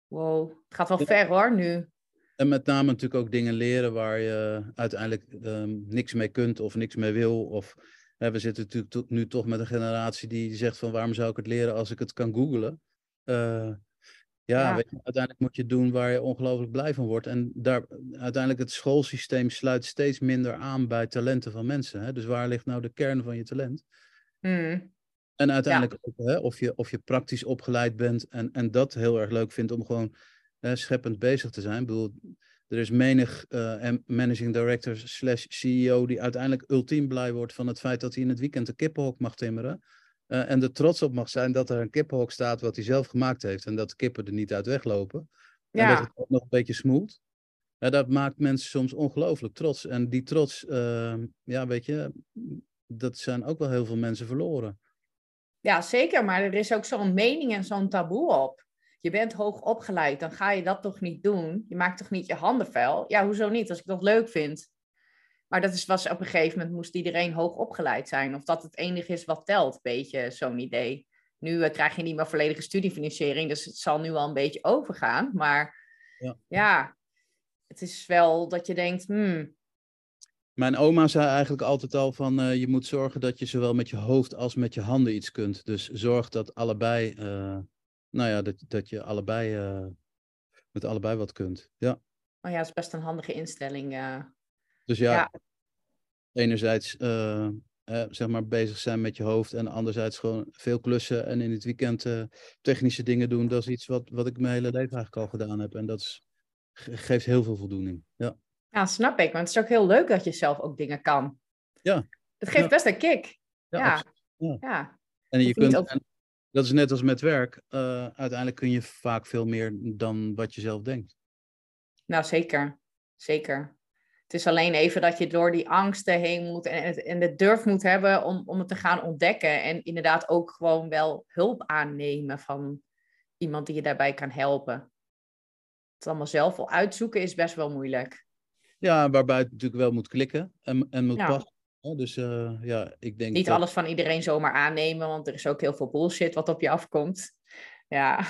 wow, het gaat wel ver hoor nu. En met name natuurlijk ook dingen leren waar je uiteindelijk um, niks mee kunt of niks mee wil. Of we zitten natuurlijk nu toch met een generatie die zegt van waarom zou ik het leren als ik het kan googlen. Uh, ja, Weet je, uiteindelijk moet je doen waar je ongelooflijk blij van wordt. En daar, uiteindelijk het schoolsysteem sluit steeds minder aan bij talenten van mensen. Hè? Dus waar ligt nou de kern van je talent? Mm. En uiteindelijk ook, hè, of, je, of je praktisch opgeleid bent en, en dat heel erg leuk vindt om gewoon hè, scheppend bezig te zijn. Ik bedoel, er is menig uh, managing director slash CEO die uiteindelijk ultiem blij wordt van het feit dat hij in het weekend een kippenhok mag timmeren. Uh, en er trots op mag zijn dat er een kippenhok staat wat hij zelf gemaakt heeft. En dat de kippen er niet uit weglopen. Ja. En dat het ook nog een beetje smoelt. Dat maakt mensen soms ongelooflijk trots. En die trots, uh, ja, weet je, dat zijn ook wel heel veel mensen verloren. Ja, zeker. Maar er is ook zo'n mening en zo'n taboe op. Je bent hoog opgeleid, dan ga je dat toch niet doen? Je maakt toch niet je handen vuil? Ja, hoezo niet? Als ik dat leuk vind. Maar dat is, was op een gegeven moment moest iedereen hoog opgeleid zijn. Of dat het enige is wat telt, beetje zo'n idee. Nu uh, krijg je niet meer volledige studiefinanciering, dus het zal nu al een beetje overgaan. Maar ja, ja het is wel dat je denkt, hmm. Mijn oma zei eigenlijk altijd al van uh, je moet zorgen dat je zowel met je hoofd als met je handen iets kunt. Dus zorg dat allebei, uh, nou ja, dat, dat je allebei met allebei wat kunt. Ja. Oh ja, dat is best een handige instelling. Dus ja, enerzijds uh, zeg maar bezig zijn met je hoofd en anderzijds gewoon veel klussen en in het weekend uh, technische dingen doen. Dat is iets wat, wat ik mijn hele leven eigenlijk al gedaan heb en dat is, geeft heel veel voldoening. Ja. ja, snap ik. Want het is ook heel leuk dat je zelf ook dingen kan. Ja. Het geeft best een kick. Ja. ja. ja. En je kunt. Dat is net als met werk. Uh, uiteindelijk kun je vaak veel meer dan wat je zelf denkt. Nou, zeker. Zeker. Het is alleen even dat je door die angsten heen moet en, en de durf moet hebben om, om het te gaan ontdekken. En inderdaad ook gewoon wel hulp aannemen van iemand die je daarbij kan helpen. Het allemaal zelf wel uitzoeken is best wel moeilijk. Ja, waarbij het natuurlijk wel moet klikken en, en moet passen. Dus uh, ja, ik denk. Niet alles van iedereen zomaar aannemen, want er is ook heel veel bullshit wat op je afkomt. Ja.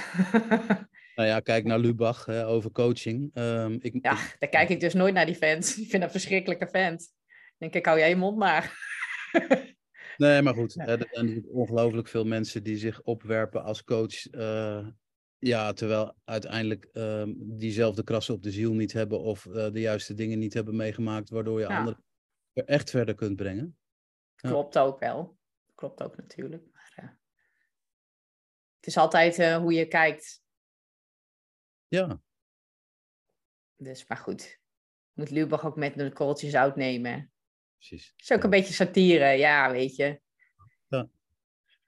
Nou ja, kijk naar Lubach hè, over coaching. Ehm, ik, ja, daar kijk ik dus nooit naar die fans. Ik vind dat een verschrikkelijke vent. Denk ik, hou jij je mond maar. nee, maar goed. Hè, er zijn ongelooflijk veel mensen die zich opwerpen als coach. Uh, ja, terwijl uiteindelijk um, diezelfde krassen op de ziel niet hebben of uh, de juiste dingen niet hebben meegemaakt, waardoor je ja. anderen er echt verder kunt brengen. Klopt ook wel. Klopt ook natuurlijk. Maar, uh, het is altijd uh, hoe je kijkt. Ja. Dus, maar goed. Moet Lubach ook met een korreltje zout nemen. Precies. is ook een beetje satire, ja, weet je. Ja.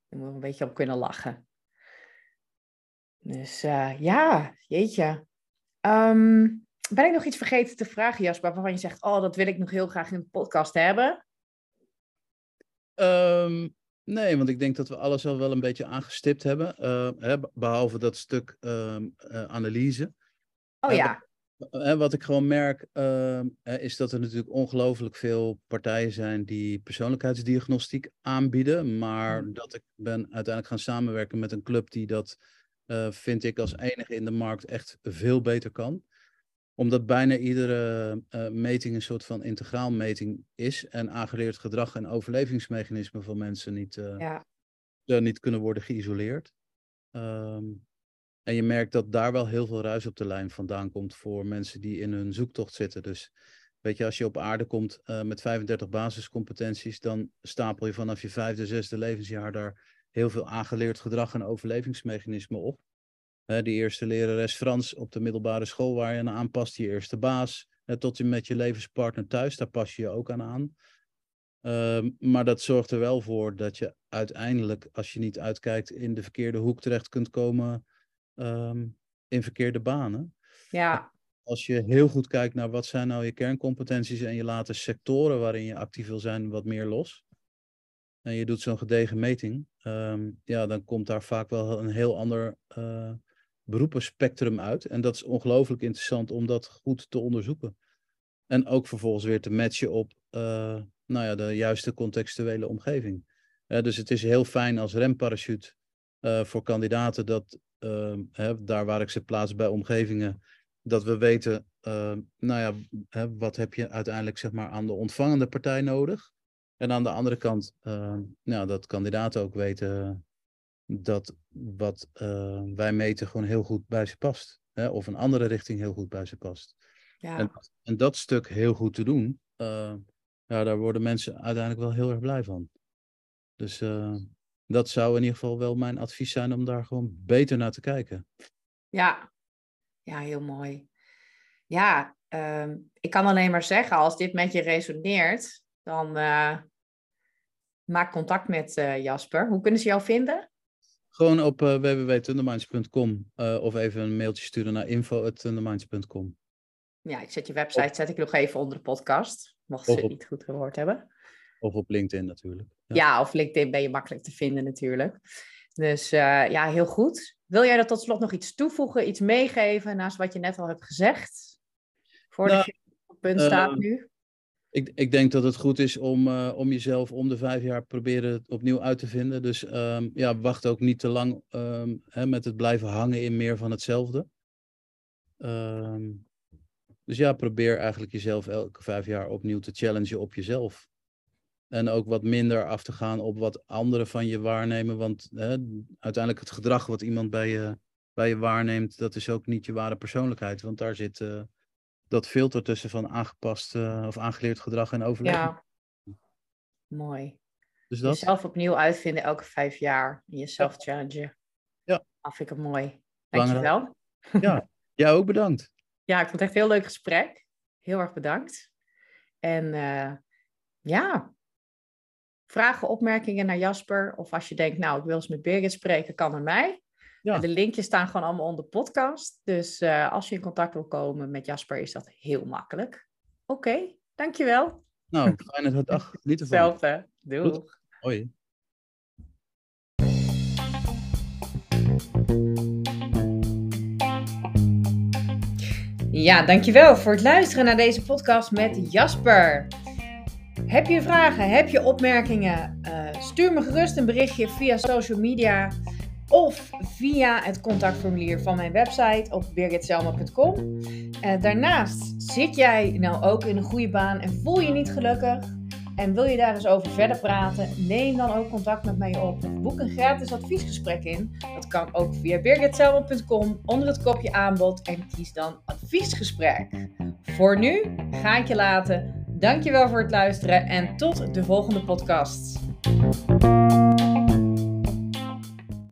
Daar moet een beetje op kunnen lachen. Dus uh, ja, jeetje. Um, ben ik nog iets vergeten te vragen, Jasper, waarvan je zegt, oh, dat wil ik nog heel graag in de podcast hebben? Um, nee, want ik denk dat we alles al wel een beetje aangestipt hebben, uh, hè, behalve dat stuk uh, analyse. Oh ja. Wat ik gewoon merk, ehm, is dat er natuurlijk ongelooflijk veel partijen zijn die persoonlijkheidsdiagnostiek aanbieden. Maar mm. dat ik ben uiteindelijk gaan samenwerken met een club die dat uh, vind ik als enige in de markt echt veel beter kan. Omdat bijna iedere uh, meting een soort van integraal meting is en aangeleerd gedrag en overlevingsmechanismen van mensen niet, uh, ja. niet kunnen worden geïsoleerd. Um, en je merkt dat daar wel heel veel ruis op de lijn vandaan komt voor mensen die in hun zoektocht zitten. Dus weet je, als je op aarde komt met 35 basiscompetenties, dan stapel je vanaf je vijfde, zesde levensjaar daar heel veel aangeleerd gedrag en overlevingsmechanismen op. Die eerste lerares Frans op de middelbare school waar je aan aanpast, je eerste baas, tot je met je levenspartner thuis, daar pas je je ook aan aan. Um, maar dat zorgt er wel voor dat je uiteindelijk, als je niet uitkijkt, in de verkeerde hoek terecht kunt komen um, in verkeerde banen. Ja. Als je heel goed kijkt naar wat zijn nou je kerncompetenties en je laat de sectoren waarin je actief wil zijn wat meer los en je doet zo'n gedegen meting, um, ja, dan komt daar vaak wel een heel ander uh, beroepenspectrum uit. En dat is ongelooflijk interessant om dat goed te onderzoeken. En ook vervolgens weer te matchen op uh, nou ja, de juiste contextuele omgeving. Dus het is heel fijn als remparachute uh, voor kandidaten dat ehm, hè, daar waar ik ze plaats bij omgevingen, dat we weten, ehm, nou ja, hè, wat heb je uiteindelijk zeg maar aan de ontvangende partij nodig? En aan de andere kant, uh, nou, dat kandidaten ook weten dat wat uh, wij meten gewoon heel goed bij ze past. Hè? Of een andere richting heel goed bij ze past. Ja. En, en, dat stuk heel goed te doen, uh, ja, daar worden mensen uiteindelijk wel heel erg blij van. Dus uh, dat zou in ieder geval wel mijn advies zijn om daar gewoon beter naar te kijken. Ja, ja heel mooi. Ja, um, ik kan alleen maar zeggen, als dit met je resoneert, dan maak contact met Jasper. Hoe kunnen ze jou vinden? Gewoon op uh, www.tunderminds.com of even een mailtje sturen naar info.tunderminds.com. Ja, ik zet je website zet ik nog even onder de podcast, mocht ze het niet goed gehoord hebben. Of op LinkedIn natuurlijk. Ja. ja. of LinkedIn ben je makkelijk te vinden natuurlijk. Dus ja, heel goed. Wil jij er tot slot nog iets toevoegen, iets meegeven naast wat je net al hebt gezegd? Voordat nou, je op het punt staat nu? Ik, ik denk dat het goed is om, uh, om jezelf om de vijf jaar proberen opnieuw uit te vinden. Dus um, ja, wacht ook niet te lang um, hè, met het blijven hangen in meer van hetzelfde. Um, dus ja, probeer eigenlijk jezelf elke vijf jaar opnieuw te challengen op jezelf. En ook wat minder af te gaan op wat anderen van je waarnemen. Want hè, uiteindelijk het gedrag wat iemand bij je, bij je waarneemt, dat is ook niet je ware persoonlijkheid. Want daar zit... Uh, dat filter tussen van aangepast uh, of aangeleerd gedrag en overleving. Ja, mooi. Dus dat? Jezelf opnieuw uitvinden elke vijf jaar. Jezelf ja. challengen. Ja. Dat vind ik het mooi. Dankjewel. Ja, jij ook bedankt. Ja, ik vond het echt een heel leuk gesprek. Heel erg bedankt. En uh, ja, vragen, opmerkingen naar Jasper. Of als je denkt, nou, ik wil eens met Birgit spreken, kan naar mij. Ja. De linkjes staan gewoon allemaal onder podcast. Dus uh, als je in contact wil komen met Jasper, is dat heel makkelijk. Oké, okay, dankjewel. Nou, fijne dag. Niet te Hetzelfde. Doeg. Hoi. Ja, dankjewel voor het luisteren naar deze podcast met Jasper. Heb je vragen? Heb je opmerkingen? Uh, stuur me gerust een berichtje via social media. Of via het contactformulier van mijn website op birgitselma.com. Uh, daarnaast zit jij nou ook in een goede baan en voel je niet gelukkig en wil je daar eens over verder praten? Neem dan ook contact met mij op boek een gratis adviesgesprek in. Dat kan ook via birgitselma.com onder het kopje aanbod en kies dan adviesgesprek. Voor nu ga ik je laten. Dankjewel voor het luisteren en tot de volgende podcast.